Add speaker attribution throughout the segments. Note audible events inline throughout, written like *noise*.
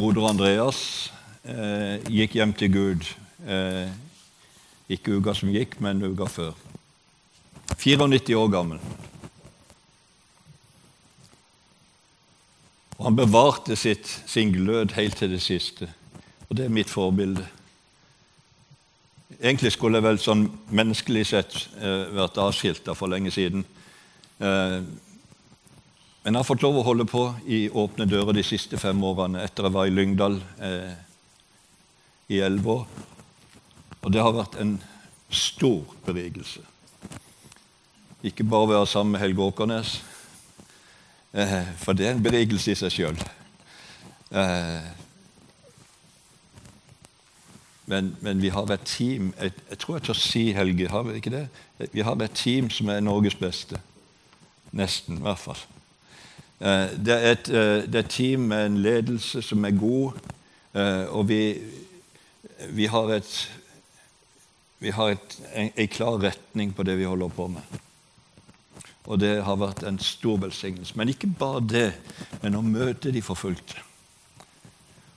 Speaker 1: broder Andreas, eh, gikk hjem til Gud. Eh, ikke uka som gikk, men uka før. 94 år gammel. Og han bevarte sitt, sin glød helt til det siste. Og det er mitt forbilde. Egentlig skulle jeg vel sånn menneskelig sett eh, vært avskilta for lenge siden. Eh, men jeg har fått lov å holde på i Åpne dører de siste fem årene etter jeg var i Lyngdal eh, i elleve år. Og det har vært en stor berigelse. Ikke bare å være sammen med Helge Åkernes, eh, for det er en berigelse i seg sjøl. Eh, men, men, vi har et team jeg, jeg, tror jeg tør si, Helge, har vi ikke det? Vi har et team som er Norges beste. Nesten, i hvert fall. Eh, det er et, eh, det er team med en ledelse som er god, eh, og vi, vi har, et, vi har et, en, en klar retning på det vi holder på med. Og det har vært en stor velsignelse. Men ikke bare det, men å møte de forfulgte.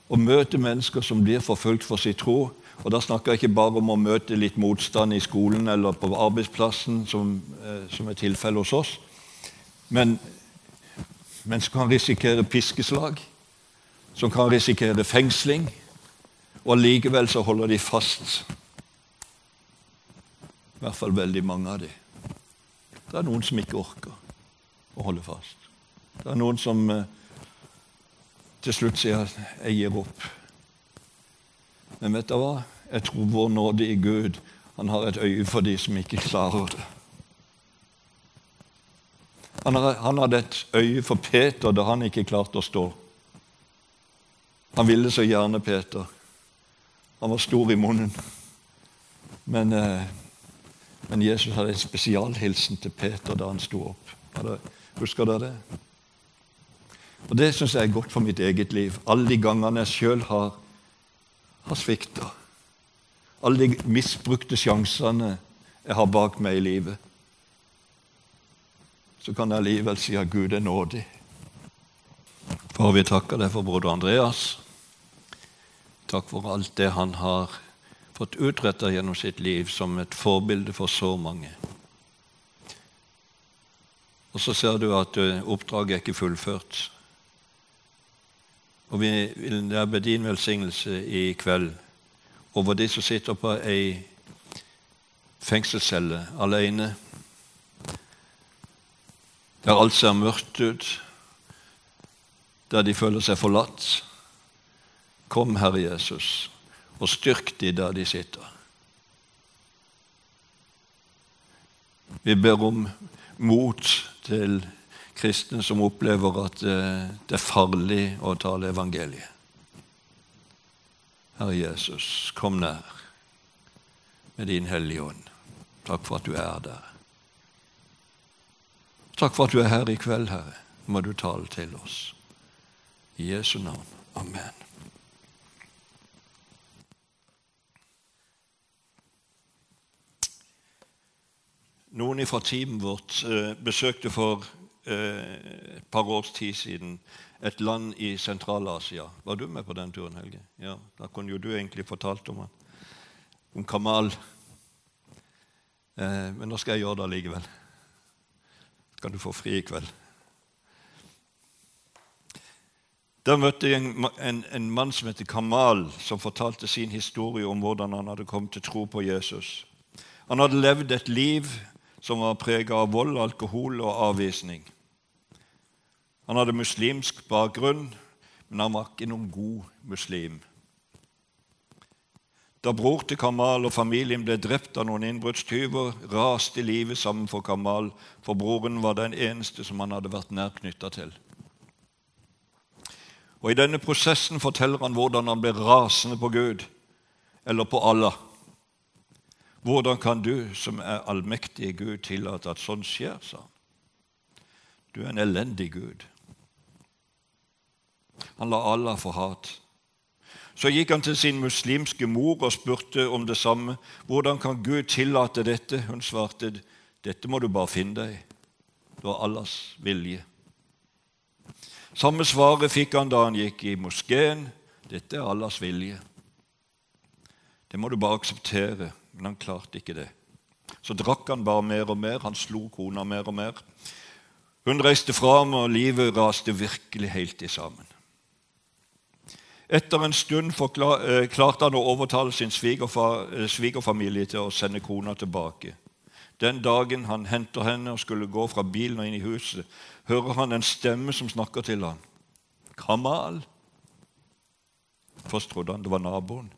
Speaker 1: Å møte mennesker som blir forfulgt for sin tro. Og Da snakker jeg ikke bare om å møte litt motstand i skolen eller på arbeidsplassen, som, som er tilfellet hos oss, men men som kan risikere piskeslag, som kan risikere fengsling, og likevel så holder de fast. I hvert fall veldig mange av dem. Det er noen som ikke orker å holde fast. Det er noen som eh, til slutt sier at 'jeg gir opp'. Men vet du hva? Jeg tror vår nåde i Gud han har et øye for de som ikke klarer det. Han hadde et øye for Peter da han ikke klarte å stå. Han ville så gjerne Peter. Han var stor i munnen. Men, eh, men Jesus hadde en spesialhilsen til Peter da han sto opp. Husker dere det? Og Det syns jeg er godt for mitt eget liv. Alle de gangene jeg sjøl har, har svikta. Alle de misbrukte sjansene jeg har bak meg i livet så kan jeg allikevel si at Gud er nådig. Far, vi takker deg for broder Andreas. Takk for alt det han har fått utretta gjennom sitt liv som et forbilde for så mange. Og så ser du at eh, oppdraget er ikke fullført. Og vi vil der be din velsignelse i kveld over de som sitter på ei fengselscelle alene der alt ser mørkt ut, der de føler seg forlatt. Kom, Herre Jesus, og styrk de der de sitter. Vi ber om mot til kristne som opplever at eh, det er farlig å tale evangeliet. Herre Jesus, kom nær med din Hellige Ånd. Takk for at du er der. Takk for at du er her i kveld, Herre. Må du tale til oss. I Jesu navn. Amen. Noen fra teamet vårt eh, besøkte for eh, et par års tid siden et land i Sentral-Asia. Var du med på den turen, Helge? Ja, Da kunne jo du egentlig fortalt om, om Kamal. Eh, men nå skal jeg gjøre det allikevel kan du få fri i kveld. Der møtte jeg en, en, en, mann som heter Kamal, som fortalte sin historie om hvordan han hadde kommet til tro på Jesus. Han hadde levd et liv som var preget av vold, alkohol og avvisning. Han hadde muslimsk bakgrunn, men han var ikke noen god muslim. Da bror til Kamal og familien ble drept av noen innbruddstyver, raste livet sammen for Kamal, for broren var den eneste som han hadde vært nær knytta til. Og I denne prosessen forteller han hvordan han ble rasende på Gud, eller på Allah. Hvordan kan du, som er allmektige Gud, tillate at sånt skjer? sa han. Du er en elendig Gud. Han la Allah for hat. Så gikk han til sin muslimske mor og spurte om det samme. Hvordan kan Gud tillate dette? Hun svarte, dette må du bare finne deg. Det var Allahs vilje. Samme svaret fikk han da han gikk i moskeen. Dette er Allahs vilje. Det må du bare akseptere. Men han klarte ikke det. Så drakk han bare mer og mer. Han slo kona mer og mer. Hun reiste fram, og livet raste virkelig helt i sammen. Etter en stund eh, klarte han å overtale sin eh, svigerfamilie til å sende kona tilbake. Den dagen han henter henne og skulle gå fra bilen og inn i huset, hører han en stemme som snakker til ham. 'Kamal.' Først trodde han det var naboen,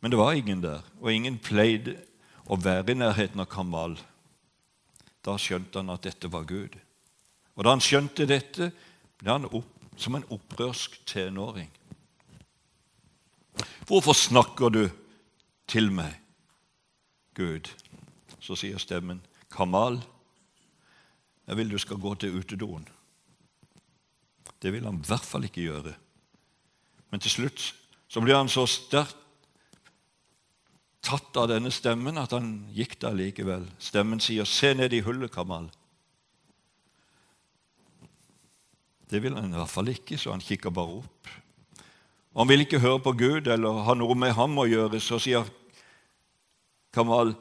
Speaker 1: men det var ingen der, og ingen pleide å være i nærheten av Kamal. Da skjønte han at dette var Gud. Og da han skjønte dette, ble han opp, som en opprørsk tenåring. Hvorfor snakker du til meg, Gud? Så sier stemmen, Kamal, jeg vil du skal gå til utedoen. Det vil han i hvert fall ikke gjøre. Men til slutt så blir han så sterkt tatt av denne stemmen at han gikk der likevel. Stemmen sier, 'Se ned i hullet, Kamal'. Det vil han i hvert fall ikke, så han kikker bare opp. Han vil ikke høre på Gud eller ha noe med ham å gjøre. Så sier Kamal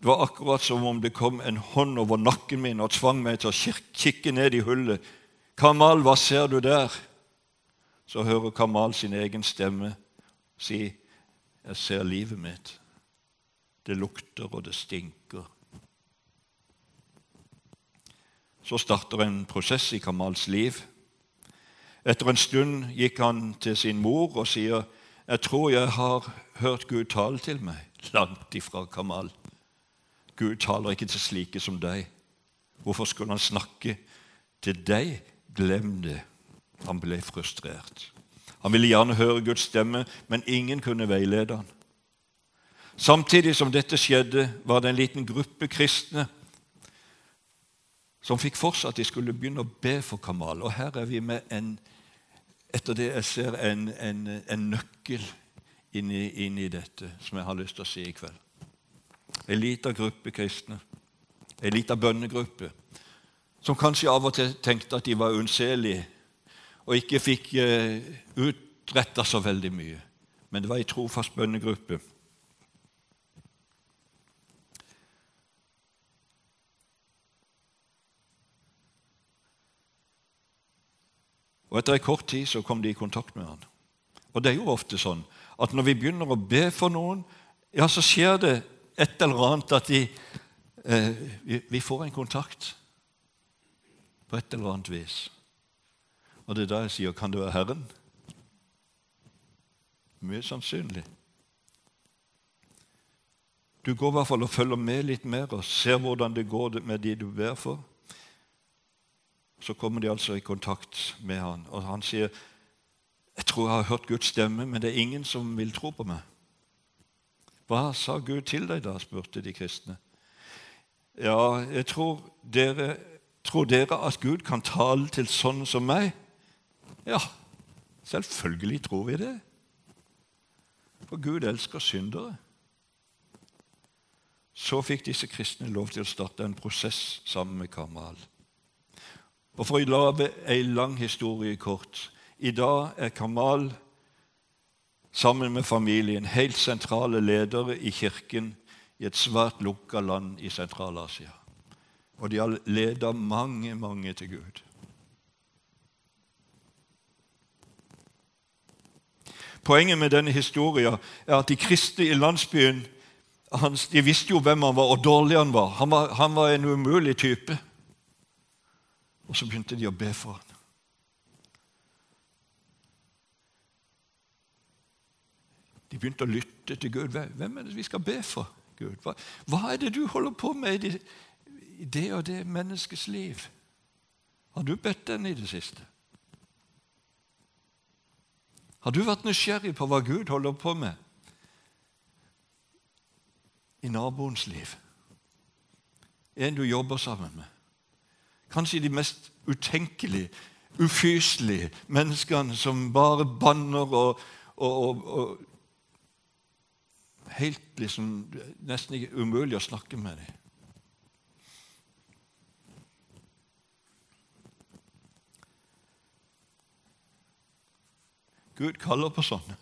Speaker 1: det var akkurat som om det kom en hånd over nakken min og tvang meg til å kikke ned i hullet. 'Kamal, hva ser du der?' Så hører Kamal sin egen stemme si, 'Jeg ser livet mitt. Det lukter, og det stinker.' Så starter en prosess i Kamals liv. Etter en stund gikk han til sin mor og sier, 'Jeg tror jeg har hørt Gud tale til meg.' Langt ifra Kamal. Gud taler ikke til slike som deg. Hvorfor skulle han snakke til deg? Glem det. Han ble frustrert. Han ville gjerne høre Guds stemme, men ingen kunne veilede han. Samtidig som dette skjedde, var det en liten gruppe kristne som fikk for seg at de skulle begynne å be for Kamal. Og her er vi med en, etter det jeg ser, en, en, en nøkkel inn i, inn i dette som jeg har lyst til å si i kveld. En liten gruppe kristne, en liten bønnegruppe, som kanskje av og til tenkte at de var unnselige og ikke fikk uh, utretta så veldig mye. Men det var ei trofast bønnegruppe. Og Etter en kort tid så kom de i kontakt med han. Og det er jo ofte sånn at når vi begynner å be for noen, ja, så skjer det et eller annet at de, eh, vi, får en kontakt på et eller annet vis. Og det er da jeg sier kan det være Herren? Mye sannsynlig. Du går i hvert fall og følger med litt mer og ser hvordan det går med de du ber for. Så kommer de altså i kontakt med han, og han sier jeg tror jeg har hørt Guds stemme, men det er ingen som vil tro på meg. Hva sa Gud til deg da? spurte de kristne. Ja, jeg tror dere, tror dere at Gud kan tale til sånne som meg? Ja, selvfølgelig tror vi det. For Gud elsker syndere. Så fikk disse kristne lov til å starte en prosess sammen med Kamal. Og For å lage ei lang historie kort I dag er Kamal sammen med familien helt sentrale ledere i kirken i et svært lukka land i Sentral-Asia. Og de har leda mange, mange til Gud. Poenget med denne historien er at de kristne i landsbyen de visste jo hvem han var, og dårlig han var. Han var, han var en umulig type. Og så begynte de å be for ham. De begynte å lytte til Gud. Hvem er det vi skal be for? Gud? Hva, hva er det du holder på med i det, og det menneskets liv? Har du bedt den i det siste? Har du vært nysgjerrig på hva Gud holder på med i naboens liv? En du jobber sammen med? Kanskje de mest utenkelige, ufyselige menneskene som bare banner og, og, og, og Helt liksom Nesten ikke umulig å snakke med dem. Gud kaller på sånne.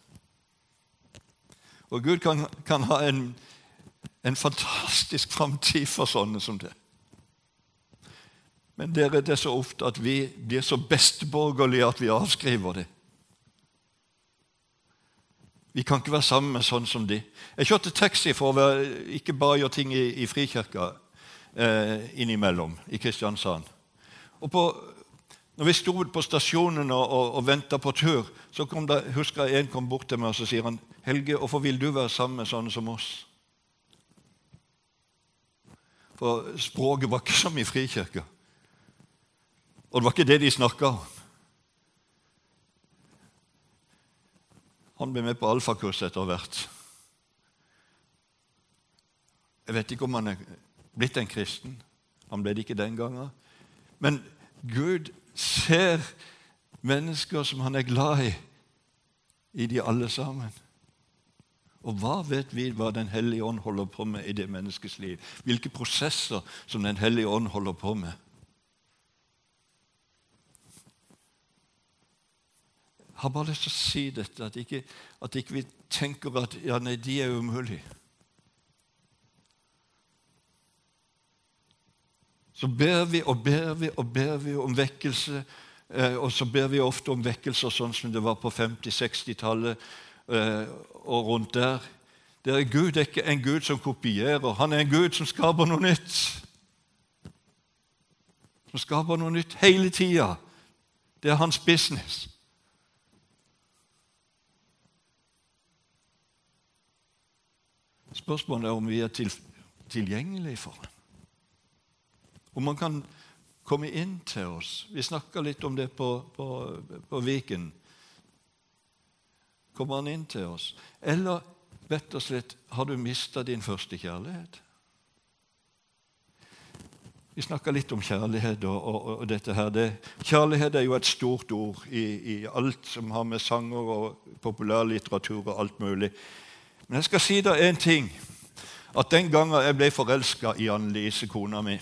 Speaker 1: Og Gud kan, kan ha en, en fantastisk framtid for sånne som det. Men dere, det så ofte at vi blir så besteborgerlige at vi avskriver det. Vi kan ikke være sammen med sånn som de. Jeg kjørte taxi for å være, ikke bare gjøre ting i, i Frikirka eh, innimellom i Kristiansand. Og på når vi sto på stasjonen og, og, og venta på tur, så kom det, husker jeg en kom bort til meg og så sier han, 'Helge, hvorfor vil du være sammen med sånne som oss?' For språket var ikke som i Frikirka. Og det var ikke det de snakka om. Han ble med på alfakurs etter hvert. Jeg vet ikke om han er blitt en kristen. Han ble det ikke den gangen. Men Gud ser mennesker som han er glad i, i de alle sammen. Og hva vet vi hva Den hellige ånd holder på med i det menneskets liv? Hvilke prosesser som Den hellige ånd holder på med? Har bare lyst til å si dette, at ikke, at ikke vi tenker at ja, nei, de er umulige. Så ber vi og ber vi og ber vi om vekkelse. Eh, og så ber vi ofte om vekkelser sånn som det var på 50-60-tallet eh, og rundt der. Det er Gud er ikke en Gud som kopierer. Han er en Gud som skaper noe nytt. Som skaper noe nytt hele tida. Det er hans business. Spørsmålet er om vi er tilgjengelige for ham. Om han kan komme inn til oss. Vi snakka litt om det på, på, på Viken. Kommer han inn til oss? Eller rett og slett har du mista din første kjærlighet? Vi snakka litt om kjærlighet og, og, og dette her. Det, kjærlighet er jo et stort ord i, i, alt som har med sanger og populærlitteratur og alt mulig. Men jeg skal si deg én ting. At den gangen jeg ble forelska i Anne-Lise, kona mi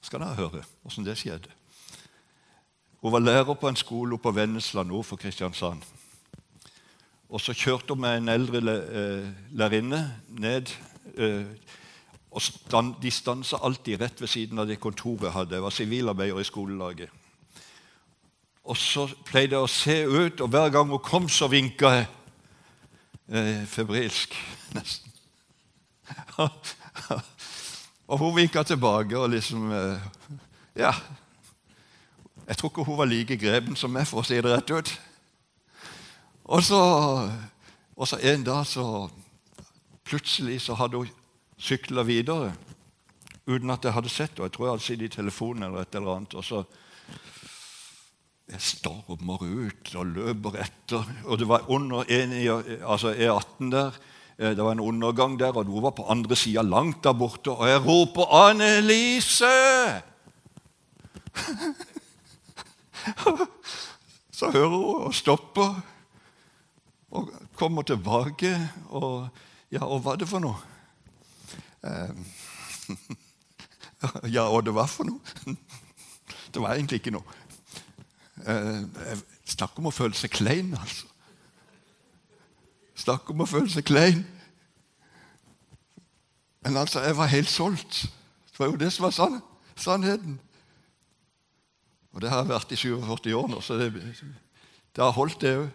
Speaker 1: skal dere høre åssen det skjedde. Hun var lærer på en skole oppe på Vennesla nord for Kristiansand. Og Så kjørte hun med en eldre eh, lærerinne ned. Eh, og stand, De stansa alltid rett ved siden av det kontoret hadde. Jeg var sivilarbeider i skolelaget. Og så pleide jeg å se ut, og hver gang hun kom, så vinka jeg. Eh, febrilsk, *laughs* nesten. Og hun vinka tilbake og liksom eh, Ja. Jeg tror ikke hun var like grepen som meg, for å si det rett ut. Og så, og så en dag så Plutselig så hadde hun sykla videre uten at jeg hadde sett henne. Jeg tror jeg hadde sittet i telefonen eller et eller annet. Og så jeg stormer ut og løper etter. Og det var under altså E18 der. Eh, det var en undergang der, og hun var på andre sida, langt der borte. Og jeg roper 'Anne-Lise!' *laughs* Så hører hun og stopper og kommer tilbake. Og Ja, og hva er det for noe? Ehm, *laughs* ja, og det var for noe? *laughs* Det var egentlig ikke noe. Eh, snakk om å føle seg klein, altså. Snakk om å føle seg klein. Men altså, jeg var helt solgt. Det var jo det som var sann, sannheten. Og det har jeg vært i 47 år nå, så det, det har holdt, det òg.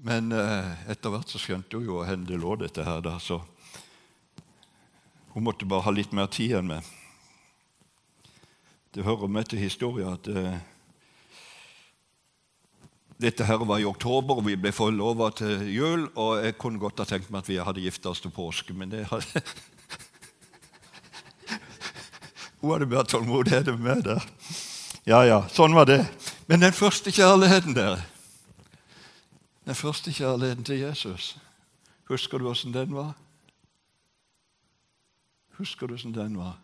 Speaker 1: Men eh, etter hvert så skjønte hun jo hvor det lå, dette her. da, så Hun måtte bare ha litt mer tid enn meg. Det hører med til historien at uh, dette her var i oktober, og vi ble forlova til jul. Og jeg kunne godt ha tenkt meg at vi hadde gifta oss til påske, men det hadde *laughs* Hun hadde mer tålmodighet med meg der. Ja, ja, sånn var det. Men den første kjærligheten der Den første kjærligheten til Jesus, husker du åssen den var? Husker du åssen den var?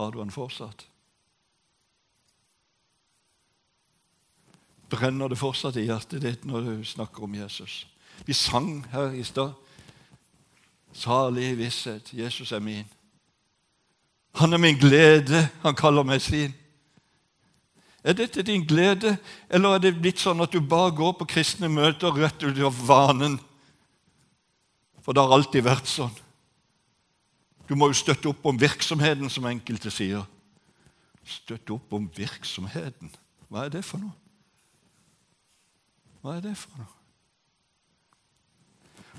Speaker 1: Har du den fortsatt? Brenner det fortsatt i hjertet ditt når du snakker om Jesus? Vi sang her i stad. Salig visshet, Jesus er min. Han er min glede, han kaller meg sin. Er dette din glede, eller er det blitt sånn at du bare går på kristne møter rett ut av vanen? For det har alltid vært sånn. Du må jo støtte opp om virksomheten, som enkelte sier. Støtte opp om virksomheten? Hva er det for noe? Hva er det for noe?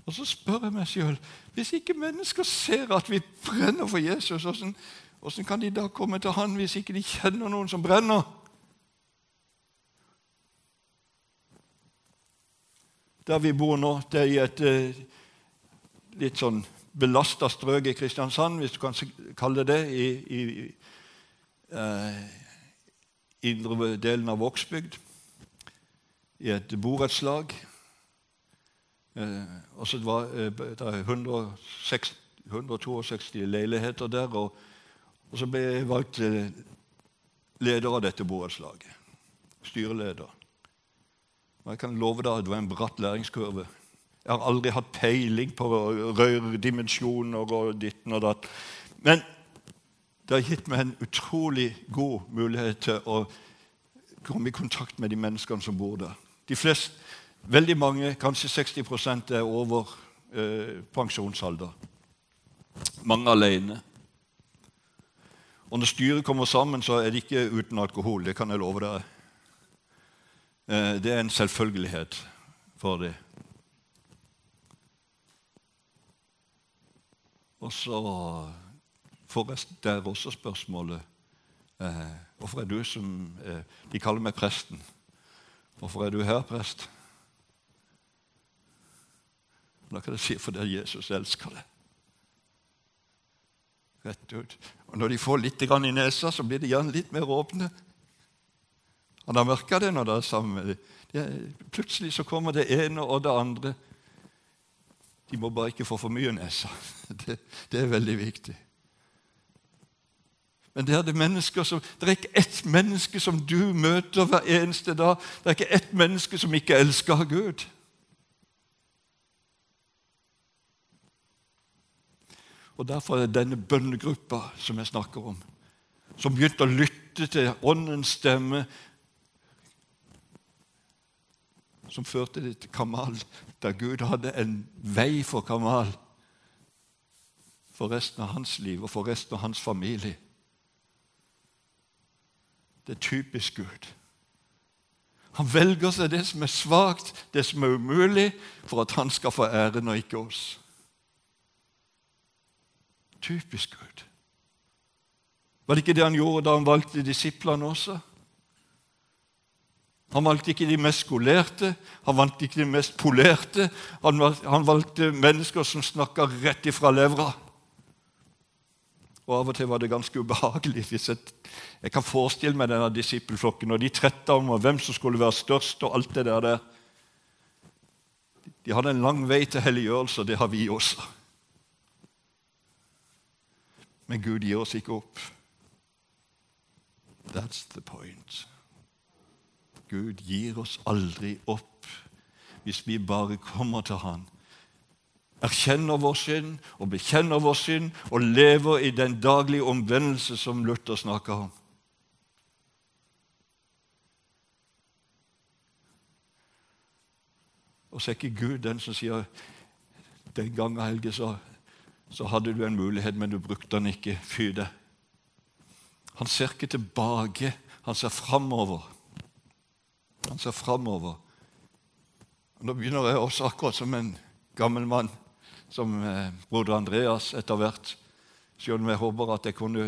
Speaker 1: Og så spør jeg meg sjøl hvis ikke mennesker ser at vi brenner for Jesus, hvordan, hvordan kan de da komme til Han hvis ikke de kjenner noen som brenner? Der vi bor nå, det er i et eh, litt sånn belasta strøk i Kristiansand, hvis du kan kalle det det, i, i eh, indre delen av Vågsbygd, i et borettslag. Eh, og så var eh, Det er 106, 162 leiligheter der, og, og så ble jeg valgt leder av dette borettslaget. Styreleder. Og jeg kan love deg at det var en bratt læringskurve. Jeg har aldri hatt peiling på rørdimensjoner og ditten og datt. Men det har gitt meg en utrolig god mulighet til å komme i kontakt med de menneskene som bor der. De fleste, Veldig mange, kanskje 60 er over eh, pensjonsalder. Mange alene. Og Når styret kommer sammen, så er det ikke uten alkohol. Det kan jeg love dere. Eh, det er en selvfølgelighet for dem. Og så forresten der også spørsmålet eh, Hvorfor er du som eh, De kaller meg presten. Hvorfor er du her, prest? Da kan jeg si fordi Jesus elsker det. Rett ut. Og Når de får litt i nesa, så blir de gjerne litt mer åpne. Han har merka det når det er sammen med dem. Plutselig så kommer det ene og det andre. De må bare ikke få for mye nesa. *laughs* Det, det er veldig viktig. Men det er, det, som, det er ikke ett menneske som du møter hver eneste dag. Det er ikke ett menneske som ikke elsker Gud. Og Derfor er det denne bønnegruppa som jeg snakker om, som begynte å lytte til Åndens stemme, som førte det til Kamal, der Gud hadde en vei for Kamal for resten av hans liv og for resten av hans familie. Det er typisk Gud. Han velger seg det som er svakt, det som er umulig, for at han skal få æren og ikke oss. Typisk Gud. Var det ikke det han gjorde da han valgte disiplene også? Han valgte ikke de mest skolerte, han valgte ikke de mest polerte. Han, han valgte mennesker som snakka rett ifra levra. Og Av og til var det ganske ubehagelig. Jeg, jeg, kan forestille meg denne disippelflokken og de tretta om hvem som skulle være størst. og alt det der. De hadde en lang vei til helliggjørelse, og det har vi også. Men Gud gir oss ikke opp. That's the point. Gud gir oss aldri opp hvis vi bare kommer til Han. Erkjenner vår synd og bekjenner vår synd og lever i den daglige omvendelse som Luther snakker om. Og så er ikke Gud den som sier Den gangen Helge så, så hadde du en mulighet, men du brukte den ikke. Fy det. Han ser ikke tilbake, han ser framover. Han ser framover. Nå begynner jeg også akkurat som en gammel mann, som eh, broder Andreas etter hvert. Selv om jeg håper at jeg kunne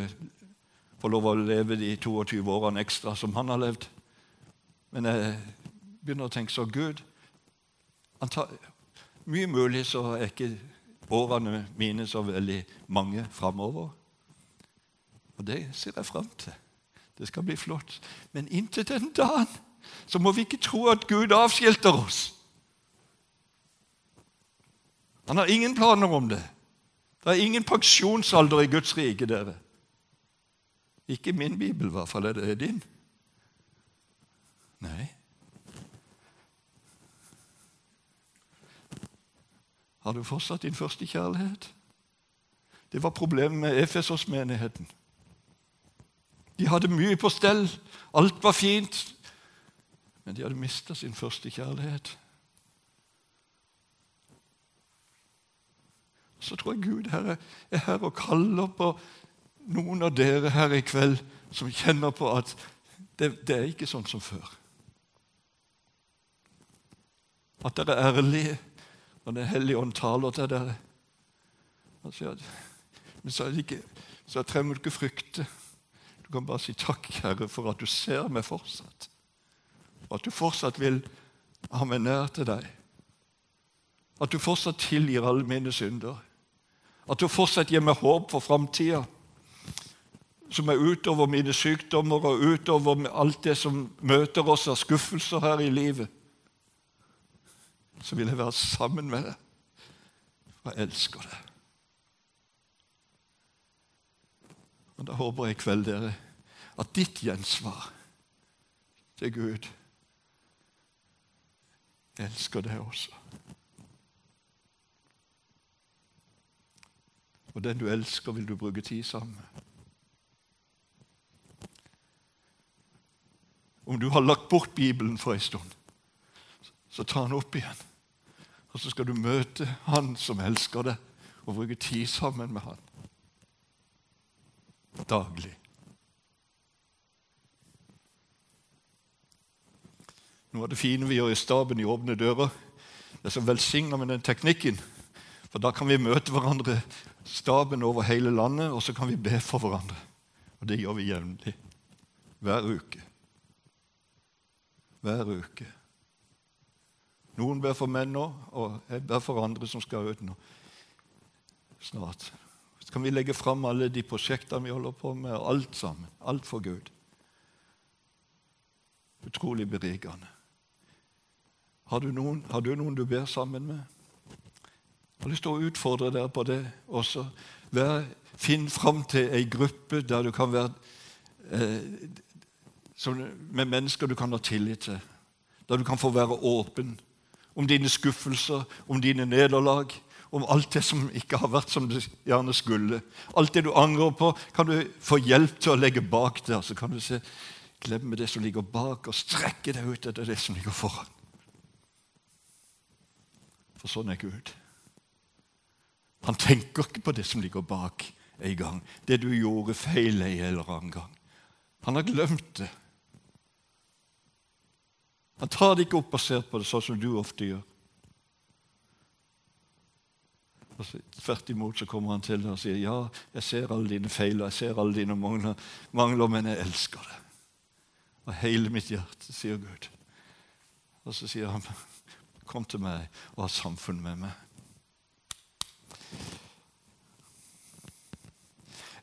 Speaker 1: få lov å leve de 22 årene ekstra som han har levd. Men jeg begynner å tenke så Gud tar, Mye mulig så er ikke årene mine så veldig mange framover. Og det ser jeg fram til. Det skal bli flott. Men inntil den dagen så må vi ikke tro at Gud avskilter oss. Han har ingen planer om det. Det er ingen pensjonsalder i Guds rike, dere. Ikke min bibel, i hvert fall. Er det din? Nei. Har du fortsatt din første kjærlighet? Det var problemet med Efesos-menigheten. De hadde mye på stell, alt var fint, men de hadde mista sin første kjærlighet. Så tror jeg Gud her er her og kaller på noen av dere her i kveld som kjenner på at det, det er ikke sånn som før. At dere er ærlige når Den hellige ånd taler til dere. Men så, er det ikke, så trenger du ikke frykte. Du kan bare si takk, Herre, for at du ser meg fortsatt. Og at du fortsatt vil ha meg nær til deg. At du fortsatt tilgir alle mine synder. At du fortsatt gir meg håp for framtida, som er utover mine sykdommer og utover alt det som møter oss av skuffelser her i livet. Så vil jeg være sammen med deg, for jeg elsker deg. Og Da håper jeg i kveld dere, at ditt gjensvar til Gud Elsker deg også. Og den du elsker, vil du bruke tid sammen med. Om du har lagt bort Bibelen for en stund, så ta den opp igjen. Og så skal du møte Han som elsker deg, og bruke tid sammen med Han. Daglig. Noe av det fine vi gjør i staben i Åpne dører, det er så velsigna med den teknikken. For da kan vi møte hverandre staben over hele landet, og så kan vi be for hverandre. Og det gjør vi jevnlig. Hver uke. Hver uke. Noen ber for menn nå, og jeg ber for andre som skal ut nå. Snart. Så kan vi legge fram alle de prosjektene vi holder på med, og alt sammen. Alt for Gud. Utrolig berikende. Har du noen, har du, noen du ber sammen med? Jeg har lyst til å utfordre dere på det også. Vær, finn fram til ei gruppe der du kan være eh, med mennesker du kan ha tillit til. Der du kan få være åpen om dine skuffelser, om dine nederlag, om alt det som ikke har vært som det gjerne skulle. Alt det du angrer på, kan du få hjelp til å legge bak der. Så kan du se, glemme det som ligger bak, og strekke deg ut etter det som ligger foran. For sånn er Gud. Han tenker ikke på det som ligger bak en gang. Det du gjorde feil en eller annen gang. Han har glemt det. Han tar det ikke opp og ser på det sånn som du ofte gjør. Tvert imot så kommer han til deg og sier ja, jeg ser alle dine feil og jeg ser alle dine mangler, mangler, men jeg elsker det. Og hele mitt hjerte, sier Gud. Og så sier han, kom til meg og ha samfunn med meg.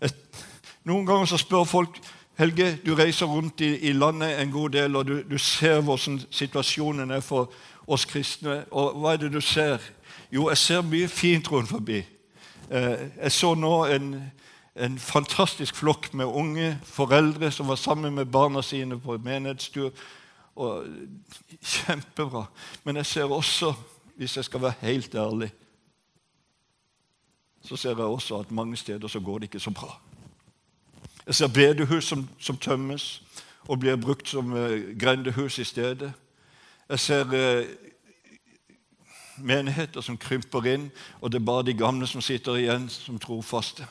Speaker 1: Et, noen ganger så spør folk Helge, du reiser rundt i, i landet en god del, og du, du, ser hvordan situasjonen er for oss kristne. Og hva er det du ser? Jo, jeg ser mye fint rundt forbi. Eh, jeg så nå en, en, fantastisk flokk med unge foreldre som var sammen med barna sine på menighetstur. Og, kjempebra. Men jeg ser også, hvis jeg skal være helt ærlig, så ser jeg også at mange steder så går det ikke så bra. Jeg ser bedehus som, som tømmes og blir brukt som uh, grendehus i stedet. Jeg ser uh, menigheter som krymper inn, og det er bare de gamle som sitter igjen som trofaste.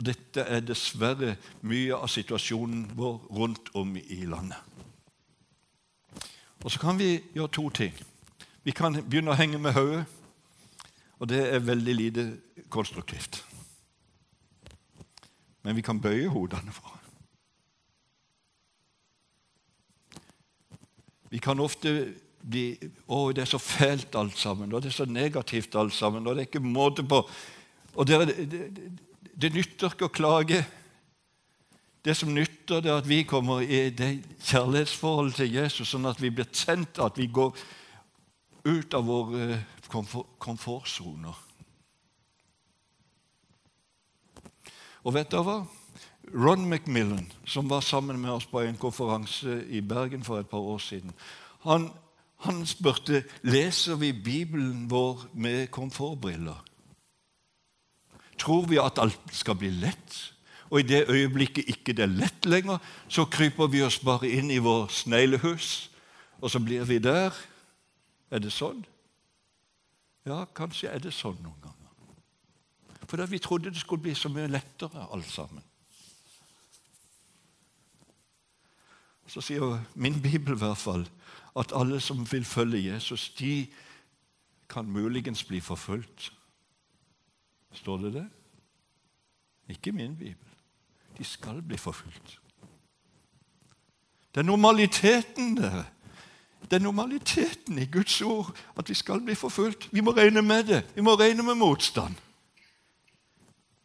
Speaker 1: Og dette er dessverre mye av situasjonen vår rundt om i landet. Og så kan vi gjøre to ting. Vi kan begynne å henge med hodet. Og det er veldig lite konstruktivt. Men vi kan bøye hodene for Vi kan ofte bli Å, det er så fælt alt sammen, og det er så negativt alt sammen, og det er ikke måte på Og det, det, det, det nytter ikke å klage. Det som nytter, det er at vi kommer i det kjærlighetsforholdet til Jesus, sånn at vi blir tent, at vi går ut av våre komfortsoner. Og vet dere hva? Ron McMillan, som var sammen med oss på en konferanse i Bergen for et par år siden, han, han spurte leser vi Bibelen vår med komfortbriller. Tror vi at alt skal bli lett? Og i det øyeblikket ikke det er lett lenger, så kryper vi oss bare inn i vår sneglehus, og så blir vi der. Er det sånn? Ja, kanskje er det sånn noen ganger. For vi trodde det skulle bli så mye lettere, alt sammen. Så sier min bibel i hvert fall at alle som vil følge Jesus, de kan muligens bli forfulgt. Står det det? Ikke min bibel. De skal bli forfulgt. Det er normaliteten, dere. Det er normaliteten i Guds ord at vi skal bli forfulgt. Vi må regne med det. Vi må regne med motstand.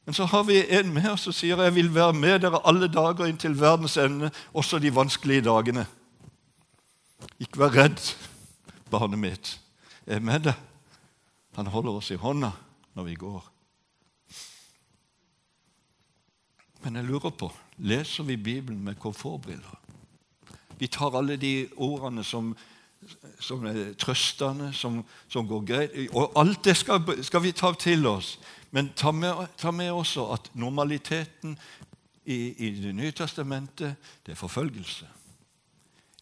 Speaker 1: Men så har vi en oss som sier jeg vil være med dere alle dager inntil verdens ende, også de vanskelige dagene. Ikke vær redd, barnet mitt. Jeg er med deg. Han holder oss i hånda når vi går. Men jeg lurer på leser vi Bibelen med komfortbriller? Vi tar alle de ordene som, som er trøstende, som, som, går greit Og alt det skal, skal vi ta til oss. Men ta med, ta med også at normaliteten i, i, Det nye testamentet det er forfølgelse.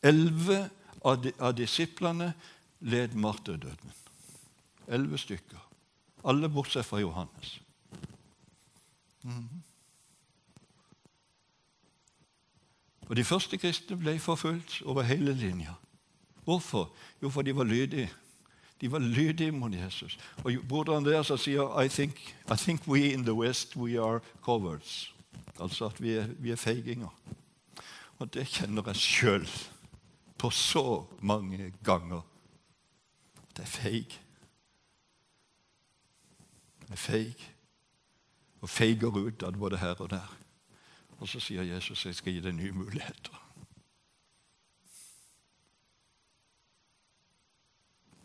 Speaker 1: Elleve av, av disiplene led martyrdøden. Elleve stykker. Alle bortsett fra Johannes. Mm -hmm. Og De første kristne ble forfulgt over hele linja. Hvorfor? Jo, for de var lydige. De var lydige mot Jesus. Og Broder Andreas sier I think, I think we in the West we are cowards. Altså at vi er, vi er feiginger. Og det kjenner jeg sjøl på så mange ganger. Det er feig. Det er feig. Og feiger ut av både her og der. Og så sier Jesus jeg skal gi deg nye muligheter.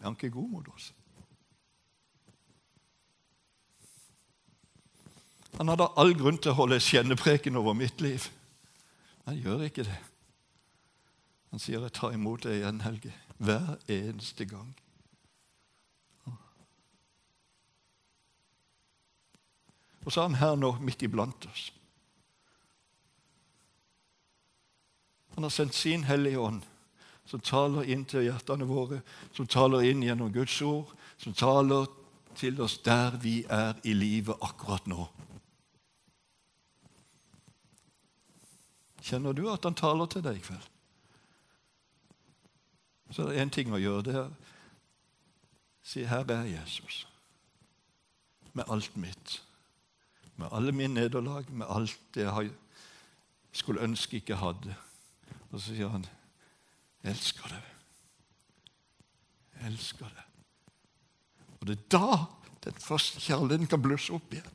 Speaker 1: Er han ikke god mot oss? Han hadde all grunn til å holde skjennepreken over mitt liv. Han gjør ikke det. Han sier jeg tar imot deg igjen, Helge, hver eneste gang. Og så er han her nå, midt iblant oss. Han har sendt sin Hellige Ånd, som taler inn til hjertene våre, som taler inn gjennom Guds ord, som taler til oss der vi er i livet akkurat nå. Kjenner du at han taler til deg i kveld? Så er det én ting å gjøre. Det er si 'Her er Jesus'. Med alt mitt. Med alle mine nederlag, med alt det jeg skulle ønske ikke hadde. Og så sier han, 'Jeg elsker deg. Jeg elsker deg.' Og det er da den første kjærligheten kan blusse opp igjen.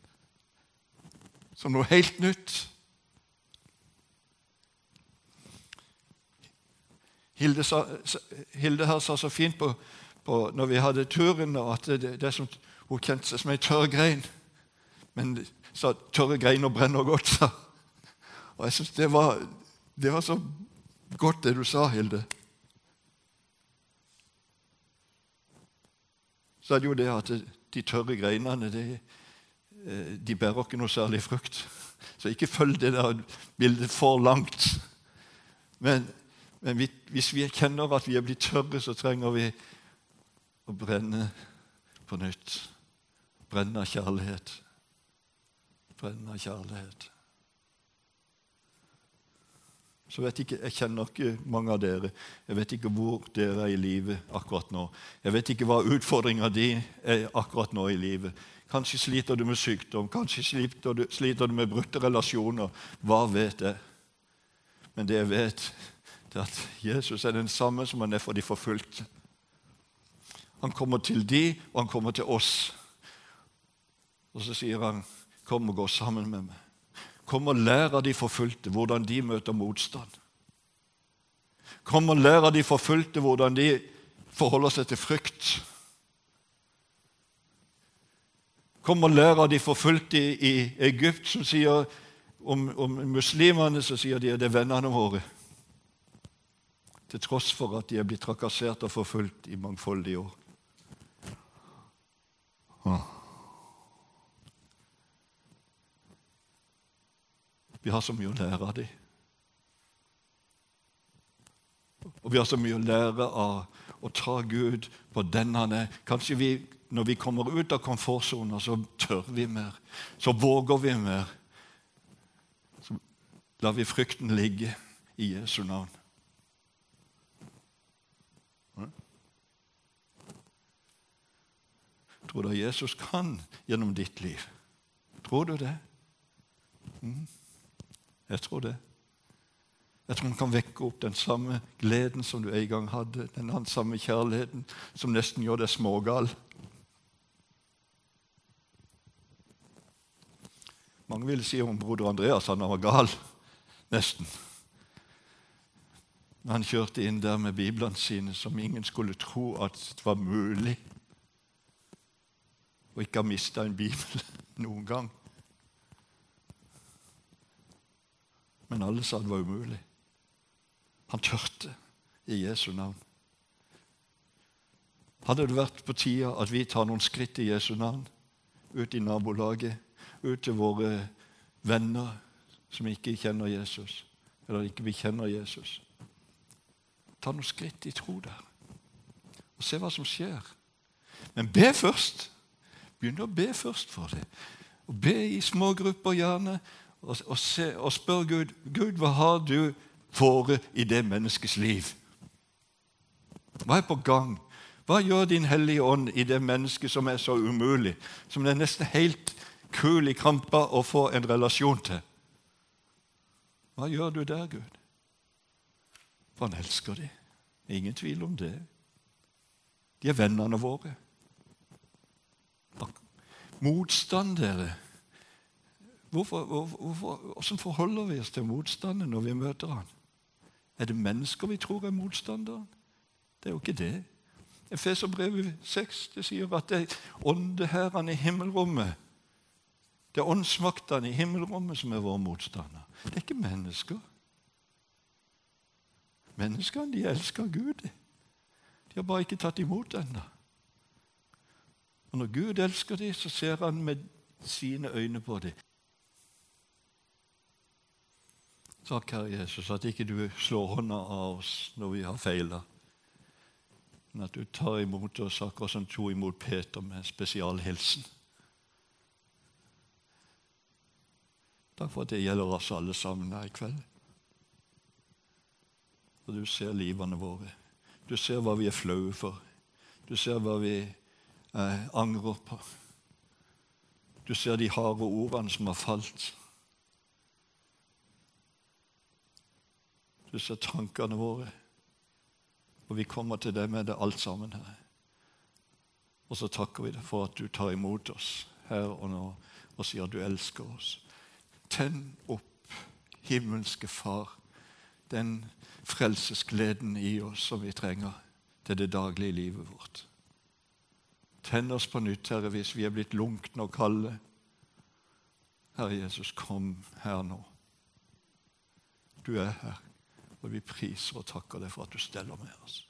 Speaker 1: Som noe helt nytt. Hilde, sa, Hilde her sa så fint på, på, når vi hadde turen, at det, det som, hun kjente seg som ei tørr grein. Men sa tørre greiner brenner godt, sa Og jeg synes det det var så Godt det du sa, Hilde. Så er det jo det at de tørre greinene de, eh, de bærer ikke noe særlig frukt. Så ikke følg det der bildet for langt. Men, men vi, hvis vi kjenner at vi er blitt tørre, så trenger vi å brenne på nytt. Brenne av kjærlighet. Brenne av kjærlighet så vet jeg ikke, Jeg kjenner ikke mange av dere. Jeg vet ikke hvor dere er i livet akkurat nå. Jeg vet ikke hva utfordringa di er akkurat nå i livet. Kanskje sliter du med sykdom, kanskje sliter du, sliter du med brutte relasjoner. Hva vet jeg? Men det jeg vet, det er at Jesus er den samme som han er for de forfulgte. Han kommer til de, og han kommer til oss. Og så sier han, 'Kom og gå sammen med meg.' Kom og lær av de forfulgte hvordan de møter motstand. Kom og lær av de forfulgte hvordan de forholder seg til frykt. Kom og lær av de forfulgte i, Egypt, som sier om, om muslimene så sier de at det er vennene våre. Til tross for at de er blitt trakassert og forfulgt i mangfoldige år. Vi har så mye å lære av dem. Og vi har så mye å lære av å ta Gud på den han er. Kanskje vi, når vi kommer ut av komfortsona, så tør vi mer. Så våger vi mer. Så lar vi frykten ligge i Jesu navn. Tror du Jesus kan gjennom ditt liv? Tror du det? Mm. Jeg tror det. Jeg tror han kan vekke opp den samme gleden som du en gang hadde, den samme kjærligheten som nesten gjør deg smågal. Mange ville si om broder Andreas han var gal. Nesten. Når han kjørte inn der med biblene sine, som ingen skulle tro at det var mulig å ikke ha mista en bibel *laughs* noen gang. Men alle sa det var umulig. Han tørte i Jesu navn. Hadde det vært på tide at vi tar noen skritt i Jesu navn, ut i nabolaget, ut til våre venner som ikke kjenner Jesus, eller ikke vi kjenner Jesus Ta noen skritt i tro der, og se hva som skjer. Men be først. Begynn å be først for det. Og Be i små grupper gjerne, og, og, se, og spør Gud Gud, hva har du fore i det menneskets liv. Hva er på gang? Hva gjør Din Hellige Ånd i det mennesket som er så umulig, som det er nesten helt kul i krampa å få en relasjon til? Hva gjør du der, Gud? For han elsker dem. Ingen tvil om det. De er vennene våre. Motstand, dere. Hvorfor, hvorfor, hvordan forholder vi oss til motstanden når vi møter han? Er det mennesker vi tror er motstanderen? Det er jo ikke det. Efeserbrevet 6 det sier at det er åndeherrene i himmelrommet Det er åndsmaktene i himmelrommet som er våre motstandere. Det er ikke mennesker. Menneskene de elsker Gud. De har bare ikke tatt imot ennå. Og Når Gud elsker dem, så ser han med sine øyne på dem. Takk, Herre Jesus, at ikke du slår hånda av oss når vi har feila, men at du tar imot oss akkurat som to imot Peter med spesialhilsen. Takk for at det gjelder oss alle sammen her i kveld. Og du ser livene våre. Du ser hva vi er flaue for. Du ser hva vi eh, angrer på. Du ser de harde ordene som har falt. Du ser tankene våre. Og vi kommer til deg med det alt sammen, her. Og så takker vi deg for at du tar imot oss her og nå og sier at du elsker oss. Tenn opp, himmelske Far, den frelsesgleden i oss som vi trenger til det daglige livet vårt. Tenn oss på nytt, Herre, hvis vi er blitt lunkne og kalde. Herre Jesus, kom her nå. Du er her. Og vi priser og takker deg for at du steller med oss.